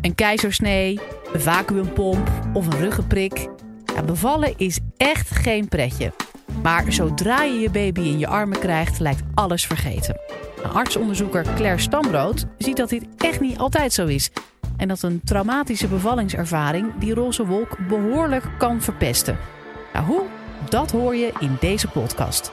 Een keizersnee, een vacuümpomp of een ruggenprik. Bevallen is echt geen pretje. Maar zodra je je baby in je armen krijgt, lijkt alles vergeten. Artsonderzoeker Claire Stambrood ziet dat dit echt niet altijd zo is. En dat een traumatische bevallingservaring die roze wolk behoorlijk kan verpesten. Nou, hoe? Dat hoor je in deze podcast.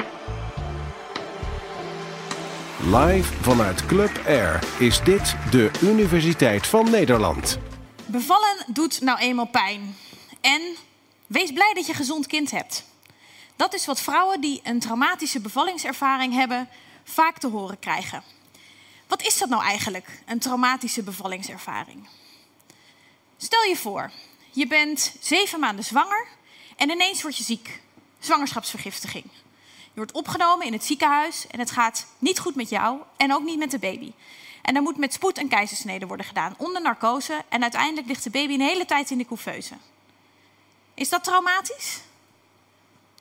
Live vanuit Club Air is dit de Universiteit van Nederland. Bevallen doet nou eenmaal pijn. En wees blij dat je gezond kind hebt. Dat is wat vrouwen die een traumatische bevallingservaring hebben vaak te horen krijgen. Wat is dat nou eigenlijk, een traumatische bevallingservaring? Stel je voor, je bent zeven maanden zwanger en ineens word je ziek. Zwangerschapsvergiftiging. Je wordt opgenomen in het ziekenhuis en het gaat niet goed met jou en ook niet met de baby. En er moet met spoed een keizersnede worden gedaan onder narcose en uiteindelijk ligt de baby een hele tijd in de couveuse. Is dat traumatisch?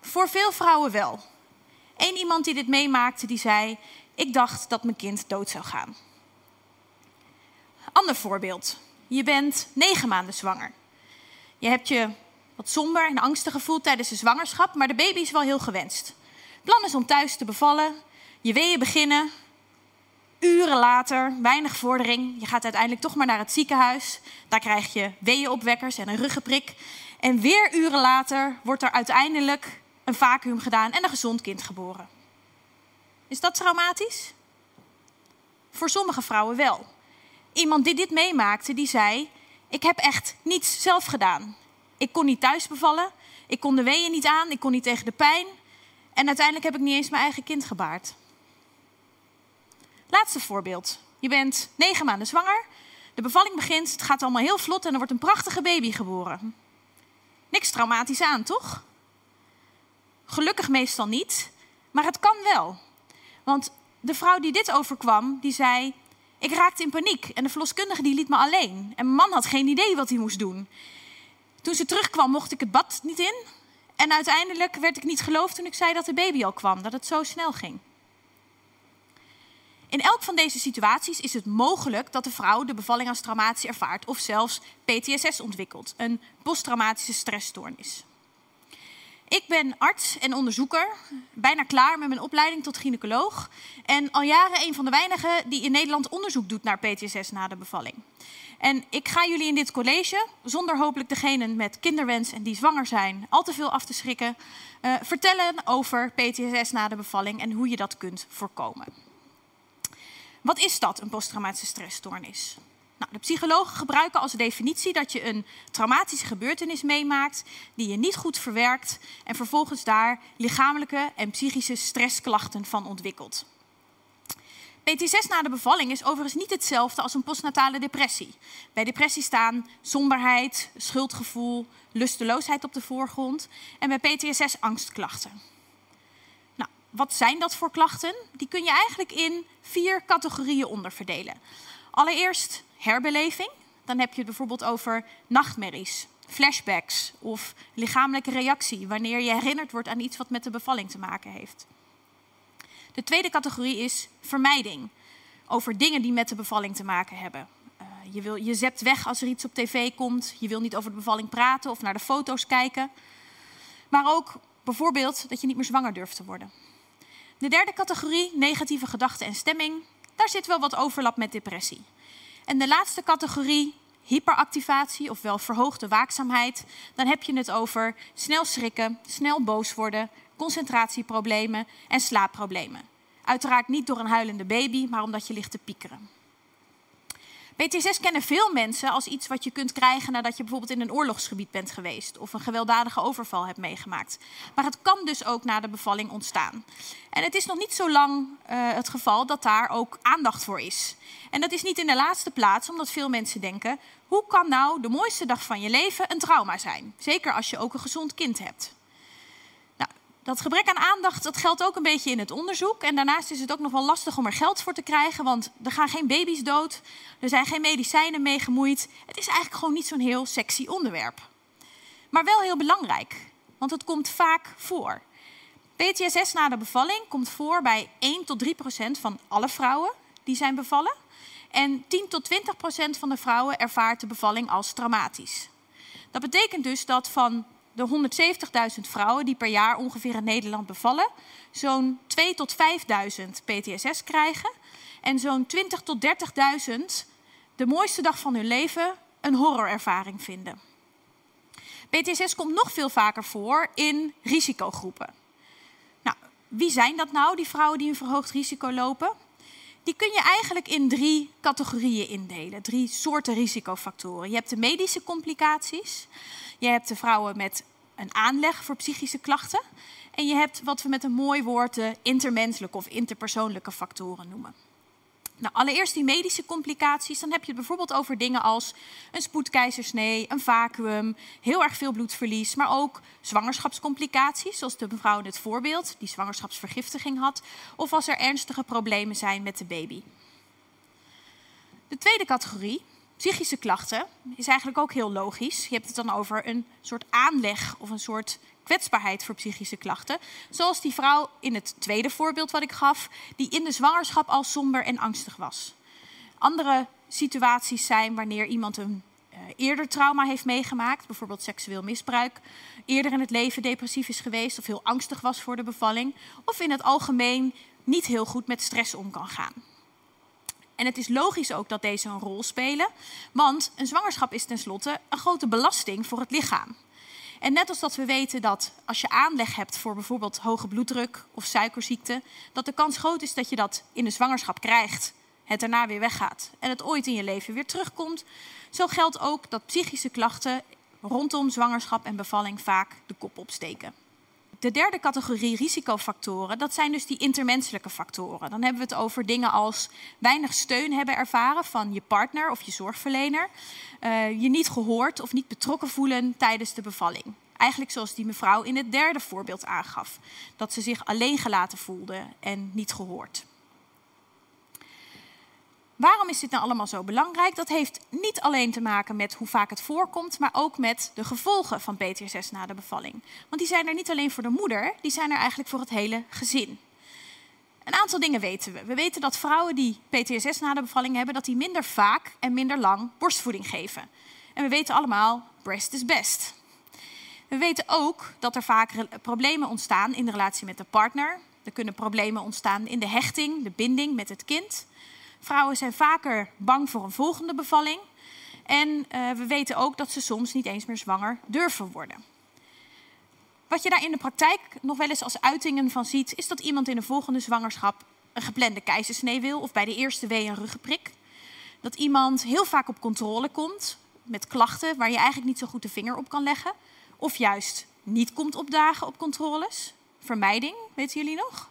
Voor veel vrouwen wel. Eén iemand die dit meemaakte, die zei: Ik dacht dat mijn kind dood zou gaan. Ander voorbeeld. Je bent negen maanden zwanger. Je hebt je wat somber en angstig gevoeld tijdens de zwangerschap, maar de baby is wel heel gewenst. Plan is om thuis te bevallen, je weeën beginnen. Uren later, weinig vordering. Je gaat uiteindelijk toch maar naar het ziekenhuis. Daar krijg je weeënopwekkers en een ruggenprik. En weer uren later wordt er uiteindelijk een vacuüm gedaan en een gezond kind geboren. Is dat traumatisch? Voor sommige vrouwen wel. Iemand die dit meemaakte, die zei: Ik heb echt niets zelf gedaan. Ik kon niet thuis bevallen, ik kon de weeën niet aan, ik kon niet tegen de pijn. En uiteindelijk heb ik niet eens mijn eigen kind gebaard. Laatste voorbeeld. Je bent negen maanden zwanger, de bevalling begint, het gaat allemaal heel vlot en er wordt een prachtige baby geboren. Niks traumatisch aan, toch? Gelukkig meestal niet, maar het kan wel. Want de vrouw die dit overkwam, die zei: Ik raakte in paniek en de verloskundige die liet me alleen. En mijn man had geen idee wat hij moest doen. Toen ze terugkwam, mocht ik het bad niet in. En uiteindelijk werd ik niet geloofd toen ik zei dat de baby al kwam, dat het zo snel ging. In elk van deze situaties is het mogelijk dat de vrouw de bevalling als traumatische ervaart of zelfs PTSS ontwikkelt, een posttraumatische stressstoornis. Ik ben arts en onderzoeker, bijna klaar met mijn opleiding tot gynaecoloog. En al jaren een van de weinigen die in Nederland onderzoek doet naar PTSS na de bevalling. En ik ga jullie in dit college, zonder hopelijk degenen met kinderwens en die zwanger zijn, al te veel af te schrikken, uh, vertellen over PTSS na de bevalling en hoe je dat kunt voorkomen. Wat is dat, een posttraumatische stressstoornis? Nou, de psychologen gebruiken als definitie dat je een traumatische gebeurtenis meemaakt die je niet goed verwerkt en vervolgens daar lichamelijke en psychische stressklachten van ontwikkelt. PTSS na de bevalling is overigens niet hetzelfde als een postnatale depressie. Bij depressie staan somberheid, schuldgevoel, lusteloosheid op de voorgrond en bij PTSS angstklachten. Nou, wat zijn dat voor klachten? Die kun je eigenlijk in vier categorieën onderverdelen. Allereerst herbeleving. Dan heb je het bijvoorbeeld over nachtmerries, flashbacks of lichamelijke reactie wanneer je herinnerd wordt aan iets wat met de bevalling te maken heeft. De tweede categorie is vermijding. Over dingen die met de bevalling te maken hebben. Uh, je, wil, je zept weg als er iets op tv komt. Je wil niet over de bevalling praten of naar de foto's kijken. Maar ook bijvoorbeeld dat je niet meer zwanger durft te worden. De derde categorie, negatieve gedachten en stemming. Daar zit wel wat overlap met depressie. En de laatste categorie, hyperactivatie, ofwel verhoogde waakzaamheid. Dan heb je het over snel schrikken, snel boos worden, concentratieproblemen en slaapproblemen. Uiteraard niet door een huilende baby, maar omdat je ligt te piekeren. PTSS kennen veel mensen als iets wat je kunt krijgen nadat je bijvoorbeeld in een oorlogsgebied bent geweest of een gewelddadige overval hebt meegemaakt. Maar het kan dus ook na de bevalling ontstaan. En het is nog niet zo lang uh, het geval dat daar ook aandacht voor is. En dat is niet in de laatste plaats omdat veel mensen denken: hoe kan nou de mooiste dag van je leven een trauma zijn? Zeker als je ook een gezond kind hebt. Dat gebrek aan aandacht dat geldt ook een beetje in het onderzoek. En daarnaast is het ook nog wel lastig om er geld voor te krijgen, want er gaan geen baby's dood, er zijn geen medicijnen mee gemoeid. Het is eigenlijk gewoon niet zo'n heel sexy onderwerp. Maar wel heel belangrijk, want het komt vaak voor. PTSS na de bevalling komt voor bij 1 tot 3 procent van alle vrouwen die zijn bevallen. En 10 tot 20 procent van de vrouwen ervaart de bevalling als traumatisch. Dat betekent dus dat van de 170.000 vrouwen die per jaar ongeveer in Nederland bevallen, zo'n 2 tot 5.000 PTSS krijgen en zo'n 20 tot 30.000 de mooiste dag van hun leven een horrorervaring vinden. PTSS komt nog veel vaker voor in risicogroepen. Nou, wie zijn dat nou, die vrouwen die een verhoogd risico lopen? Die kun je eigenlijk in drie categorieën indelen, drie soorten risicofactoren. Je hebt de medische complicaties, je hebt de vrouwen met een aanleg voor psychische klachten en je hebt wat we met een mooi woord de intermenselijke of interpersoonlijke factoren noemen. Nou, allereerst die medische complicaties. Dan heb je het bijvoorbeeld over dingen als een spoedkeizersnee, een vacuüm, heel erg veel bloedverlies, maar ook zwangerschapscomplicaties, zoals de mevrouw in het voorbeeld, die zwangerschapsvergiftiging had, of als er ernstige problemen zijn met de baby. De tweede categorie, psychische klachten, is eigenlijk ook heel logisch. Je hebt het dan over een soort aanleg of een soort kwetsbaarheid voor psychische klachten. Zoals die vrouw in het tweede voorbeeld wat ik gaf, die in de zwangerschap al somber en angstig was. Andere situaties zijn wanneer iemand een uh, eerder trauma heeft meegemaakt, bijvoorbeeld seksueel misbruik, eerder in het leven depressief is geweest of heel angstig was voor de bevalling, of in het algemeen niet heel goed met stress om kan gaan. En het is logisch ook dat deze een rol spelen, want een zwangerschap is tenslotte een grote belasting voor het lichaam. En net als dat we weten dat als je aanleg hebt voor bijvoorbeeld hoge bloeddruk of suikerziekte, dat de kans groot is dat je dat in de zwangerschap krijgt, het daarna weer weggaat en het ooit in je leven weer terugkomt. Zo geldt ook dat psychische klachten rondom zwangerschap en bevalling vaak de kop opsteken. De derde categorie risicofactoren, dat zijn dus die intermenselijke factoren. Dan hebben we het over dingen als weinig steun hebben ervaren van je partner of je zorgverlener. Uh, je niet gehoord of niet betrokken voelen tijdens de bevalling. Eigenlijk zoals die mevrouw in het derde voorbeeld aangaf. Dat ze zich alleen gelaten voelde en niet gehoord. Waarom is dit nou allemaal zo belangrijk? Dat heeft niet alleen te maken met hoe vaak het voorkomt, maar ook met de gevolgen van PTSS na de bevalling. Want die zijn er niet alleen voor de moeder, die zijn er eigenlijk voor het hele gezin. Een aantal dingen weten we. We weten dat vrouwen die PTSS na de bevalling hebben, dat die minder vaak en minder lang borstvoeding geven. En we weten allemaal, breast is best. We weten ook dat er vaak problemen ontstaan in de relatie met de partner. Er kunnen problemen ontstaan in de hechting, de binding met het kind. Vrouwen zijn vaker bang voor een volgende bevalling. En uh, we weten ook dat ze soms niet eens meer zwanger durven worden. Wat je daar in de praktijk nog wel eens als uitingen van ziet, is dat iemand in de volgende zwangerschap een geplande keizersnee wil of bij de eerste wee een ruggenprik. Dat iemand heel vaak op controle komt met klachten waar je eigenlijk niet zo goed de vinger op kan leggen. Of juist niet komt opdagen op controles. Vermijding, weten jullie nog?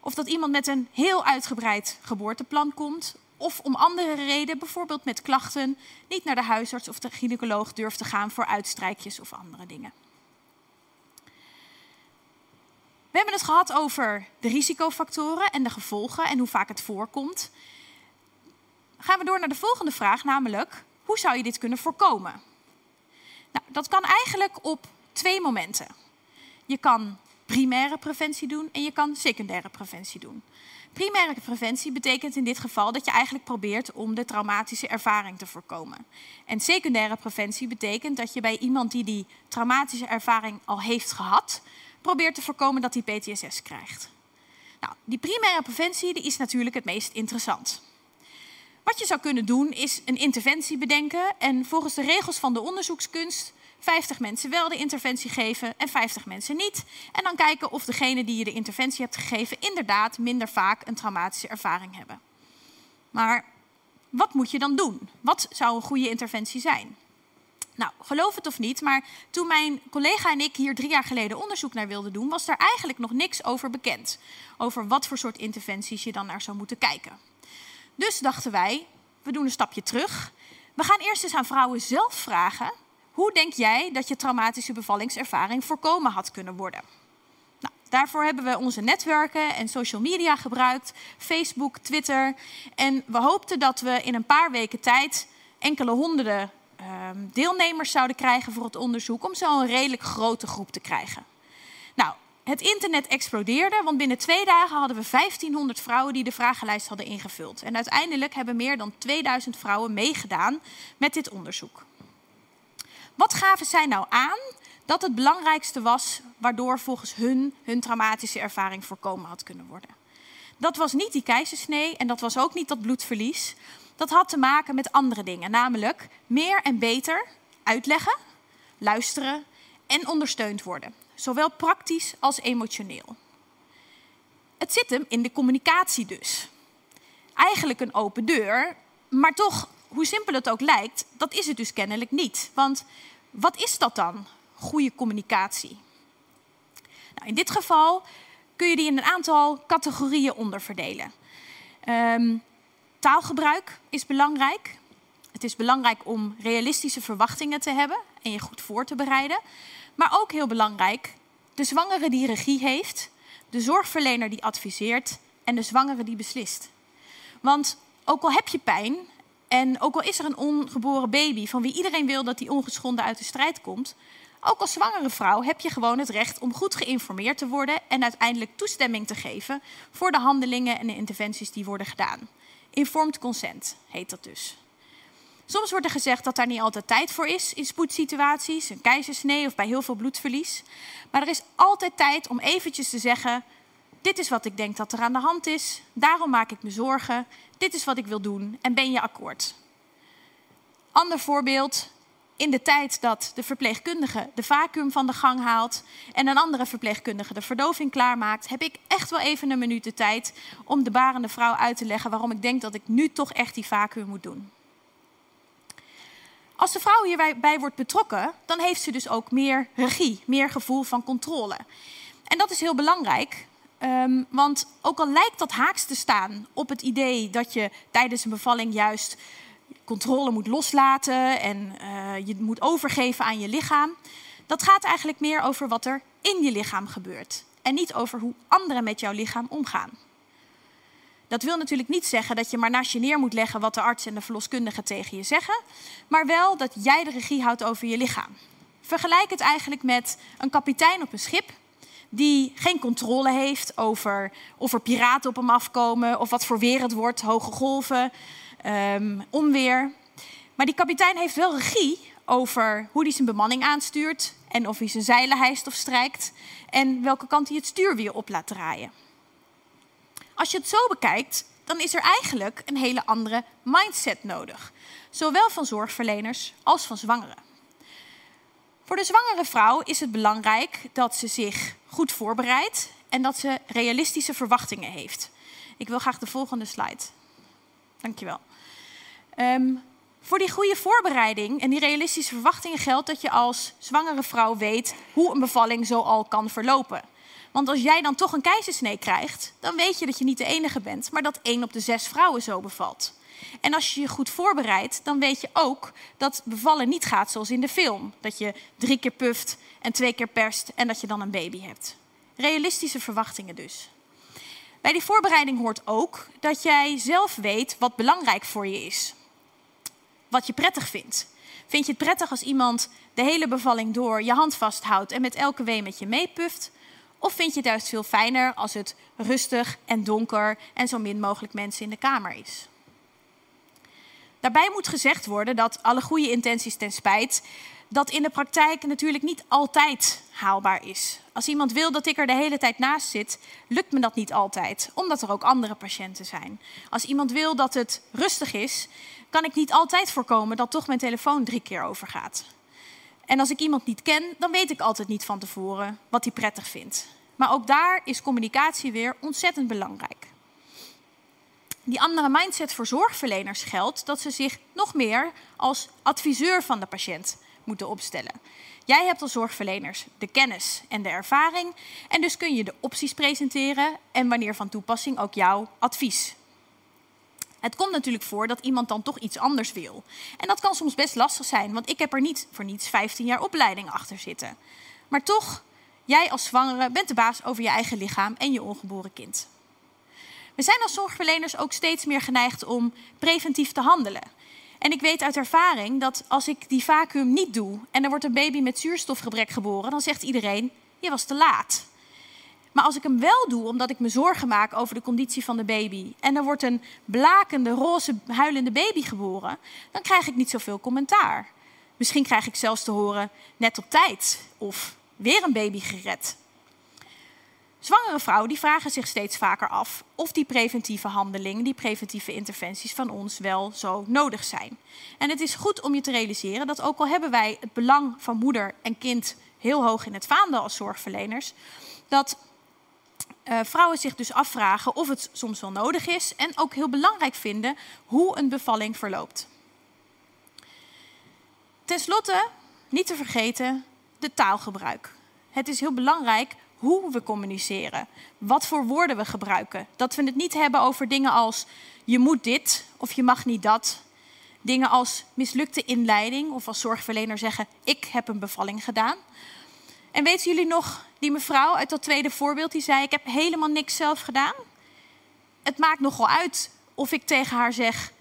Of dat iemand met een heel uitgebreid geboorteplan komt. Of om andere reden, bijvoorbeeld met klachten, niet naar de huisarts of de gynaecoloog durft te gaan voor uitstrijkjes of andere dingen. We hebben het gehad over de risicofactoren en de gevolgen en hoe vaak het voorkomt. Gaan we door naar de volgende vraag, namelijk hoe zou je dit kunnen voorkomen? Nou, dat kan eigenlijk op twee momenten. Je kan primaire preventie doen en je kan secundaire preventie doen. Primaire preventie betekent in dit geval dat je eigenlijk probeert om de traumatische ervaring te voorkomen. En secundaire preventie betekent dat je bij iemand die die traumatische ervaring al heeft gehad, probeert te voorkomen dat hij PTSS krijgt. Nou, die primaire preventie die is natuurlijk het meest interessant. Wat je zou kunnen doen is een interventie bedenken en volgens de regels van de onderzoekskunst 50 mensen wel de interventie geven en 50 mensen niet. En dan kijken of degene die je de interventie hebt gegeven inderdaad minder vaak een traumatische ervaring hebben. Maar wat moet je dan doen? Wat zou een goede interventie zijn? Nou, geloof het of niet, maar toen mijn collega en ik hier drie jaar geleden onderzoek naar wilden doen, was er eigenlijk nog niks over bekend. Over wat voor soort interventies je dan naar zou moeten kijken. Dus dachten wij, we doen een stapje terug. We gaan eerst eens aan vrouwen zelf vragen hoe denk jij dat je traumatische bevallingservaring voorkomen had kunnen worden? Nou, daarvoor hebben we onze netwerken en social media gebruikt, Facebook, Twitter. En we hoopten dat we in een paar weken tijd enkele honderden uh, deelnemers zouden krijgen voor het onderzoek, om zo een redelijk grote groep te krijgen. Nou, het internet explodeerde, want binnen twee dagen hadden we 1500 vrouwen die de vragenlijst hadden ingevuld. En uiteindelijk hebben meer dan 2000 vrouwen meegedaan met dit onderzoek. Wat gaven zij nou aan dat het belangrijkste was waardoor volgens hun hun traumatische ervaring voorkomen had kunnen worden? Dat was niet die keizersnee en dat was ook niet dat bloedverlies. Dat had te maken met andere dingen, namelijk meer en beter uitleggen, luisteren en ondersteund worden, zowel praktisch als emotioneel. Het zit hem in de communicatie dus. Eigenlijk een open deur, maar toch, hoe simpel het ook lijkt, dat is het dus kennelijk niet. Want wat is dat dan, goede communicatie? Nou, in dit geval kun je die in een aantal categorieën onderverdelen. Um, taalgebruik is belangrijk. Het is belangrijk om realistische verwachtingen te hebben en je goed voor te bereiden. Maar ook heel belangrijk, de zwangere die regie heeft, de zorgverlener die adviseert en de zwangere die beslist. Want ook al heb je pijn en ook al is er een ongeboren baby van wie iedereen wil dat die ongeschonden uit de strijd komt, ook als zwangere vrouw heb je gewoon het recht om goed geïnformeerd te worden en uiteindelijk toestemming te geven voor de handelingen en de interventies die worden gedaan. Informed consent heet dat dus. Soms wordt er gezegd dat daar niet altijd tijd voor is in spoedsituaties, een keizersnee of bij heel veel bloedverlies. Maar er is altijd tijd om eventjes te zeggen: dit is wat ik denk dat er aan de hand is, daarom maak ik me zorgen, dit is wat ik wil doen en ben je akkoord? Ander voorbeeld, in de tijd dat de verpleegkundige de vacuüm van de gang haalt en een andere verpleegkundige de verdoving klaarmaakt, heb ik echt wel even een minuut de tijd om de barende vrouw uit te leggen waarom ik denk dat ik nu toch echt die vacuüm moet doen. Als de vrouw hierbij wordt betrokken, dan heeft ze dus ook meer regie, meer gevoel van controle. En dat is heel belangrijk, um, want ook al lijkt dat haaks te staan op het idee dat je tijdens een bevalling juist controle moet loslaten en uh, je moet overgeven aan je lichaam, dat gaat eigenlijk meer over wat er in je lichaam gebeurt en niet over hoe anderen met jouw lichaam omgaan. Dat wil natuurlijk niet zeggen dat je maar naast je neer moet leggen wat de arts en de verloskundige tegen je zeggen, maar wel dat jij de regie houdt over je lichaam. Vergelijk het eigenlijk met een kapitein op een schip die geen controle heeft over of er piraten op hem afkomen of wat voor weer het wordt, hoge golven, um, onweer. Maar die kapitein heeft wel regie over hoe hij zijn bemanning aanstuurt en of hij zijn zeilen hijst of strijkt en welke kant hij het stuurwiel op laat draaien. Als je het zo bekijkt, dan is er eigenlijk een hele andere mindset nodig. Zowel van zorgverleners als van zwangeren. Voor de zwangere vrouw is het belangrijk dat ze zich goed voorbereidt en dat ze realistische verwachtingen heeft. Ik wil graag de volgende slide. Dankjewel. Um, voor die goede voorbereiding en die realistische verwachtingen geldt dat je als zwangere vrouw weet hoe een bevalling zo al kan verlopen. Want als jij dan toch een keizersnee krijgt, dan weet je dat je niet de enige bent, maar dat één op de zes vrouwen zo bevalt. En als je je goed voorbereidt, dan weet je ook dat bevallen niet gaat zoals in de film. Dat je drie keer puft en twee keer perst en dat je dan een baby hebt. Realistische verwachtingen dus. Bij die voorbereiding hoort ook dat jij zelf weet wat belangrijk voor je is. Wat je prettig vindt. Vind je het prettig als iemand de hele bevalling door je hand vasthoudt en met elke wee met je meepuft? Of vind je het juist veel fijner als het rustig en donker en zo min mogelijk mensen in de kamer is? Daarbij moet gezegd worden dat alle goede intenties ten spijt, dat in de praktijk natuurlijk niet altijd haalbaar is. Als iemand wil dat ik er de hele tijd naast zit, lukt me dat niet altijd, omdat er ook andere patiënten zijn. Als iemand wil dat het rustig is, kan ik niet altijd voorkomen dat toch mijn telefoon drie keer overgaat. En als ik iemand niet ken, dan weet ik altijd niet van tevoren wat hij prettig vindt. Maar ook daar is communicatie weer ontzettend belangrijk. Die andere mindset voor zorgverleners geldt dat ze zich nog meer als adviseur van de patiënt moeten opstellen. Jij hebt als zorgverleners de kennis en de ervaring en dus kun je de opties presenteren en wanneer van toepassing ook jouw advies. Het komt natuurlijk voor dat iemand dan toch iets anders wil. En dat kan soms best lastig zijn, want ik heb er niet voor niets 15 jaar opleiding achter zitten. Maar toch, jij als zwangere bent de baas over je eigen lichaam en je ongeboren kind. We zijn als zorgverleners ook steeds meer geneigd om preventief te handelen. En ik weet uit ervaring dat als ik die vacuüm niet doe en er wordt een baby met zuurstofgebrek geboren, dan zegt iedereen: je was te laat. Maar als ik hem wel doe omdat ik me zorgen maak over de conditie van de baby en er wordt een blakende, roze, huilende baby geboren, dan krijg ik niet zoveel commentaar. Misschien krijg ik zelfs te horen net op tijd of weer een baby gered. Zwangere vrouwen die vragen zich steeds vaker af of die preventieve handelingen, die preventieve interventies van ons wel zo nodig zijn. En het is goed om je te realiseren dat ook al hebben wij het belang van moeder en kind heel hoog in het vaandel als zorgverleners, dat uh, vrouwen zich dus afvragen of het soms wel nodig is en ook heel belangrijk vinden hoe een bevalling verloopt. Ten slotte, niet te vergeten, de taalgebruik. Het is heel belangrijk hoe we communiceren, wat voor woorden we gebruiken. Dat we het niet hebben over dingen als je moet dit of je mag niet dat. Dingen als mislukte inleiding of als zorgverlener zeggen ik heb een bevalling gedaan. En weten jullie nog die mevrouw uit dat tweede voorbeeld die zei ik heb helemaal niks zelf gedaan? Het maakt nogal uit of ik tegen haar zeg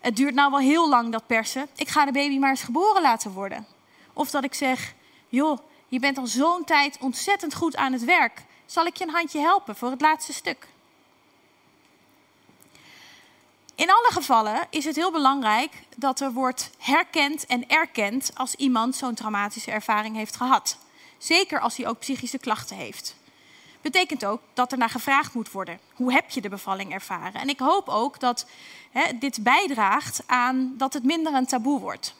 het duurt nou wel heel lang dat persen. Ik ga de baby maar eens geboren laten worden. Of dat ik zeg joh je bent al zo'n tijd ontzettend goed aan het werk. Zal ik je een handje helpen voor het laatste stuk? In alle gevallen is het heel belangrijk dat er wordt herkend en erkend als iemand zo'n traumatische ervaring heeft gehad. Zeker als hij ook psychische klachten heeft. Betekent ook dat er naar gevraagd moet worden. Hoe heb je de bevalling ervaren? En ik hoop ook dat hè, dit bijdraagt aan dat het minder een taboe wordt.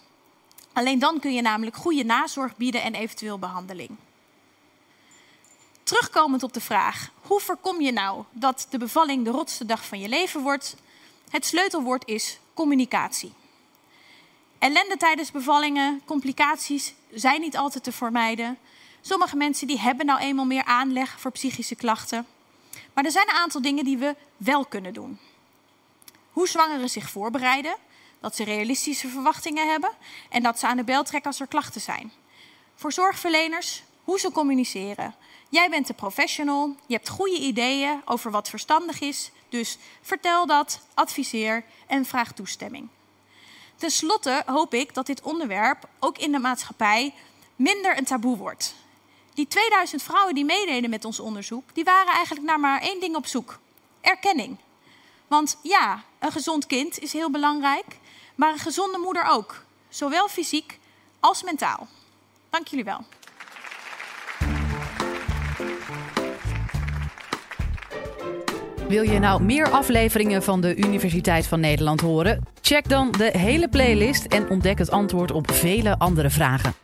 Alleen dan kun je namelijk goede nazorg bieden en eventueel behandeling. Terugkomend op de vraag: hoe voorkom je nou dat de bevalling de rotste dag van je leven wordt? Het sleutelwoord is communicatie. Ellende tijdens bevallingen, complicaties zijn niet altijd te vermijden. Sommige mensen die hebben nou eenmaal meer aanleg voor psychische klachten. Maar er zijn een aantal dingen die we wel kunnen doen. Hoe zwangeren zich voorbereiden, dat ze realistische verwachtingen hebben en dat ze aan de bel trekken als er klachten zijn. Voor zorgverleners, hoe ze communiceren. Jij bent de professional, je hebt goede ideeën over wat verstandig is, dus vertel dat, adviseer en vraag toestemming. Ten slotte hoop ik dat dit onderwerp ook in de maatschappij minder een taboe wordt. Die 2000 vrouwen die meededen met ons onderzoek, die waren eigenlijk naar maar één ding op zoek: erkenning. Want ja, een gezond kind is heel belangrijk maar een gezonde moeder ook, zowel fysiek als mentaal. Dank jullie wel. Wil je nou meer afleveringen van de Universiteit van Nederland horen? Check dan de hele playlist en ontdek het antwoord op vele andere vragen.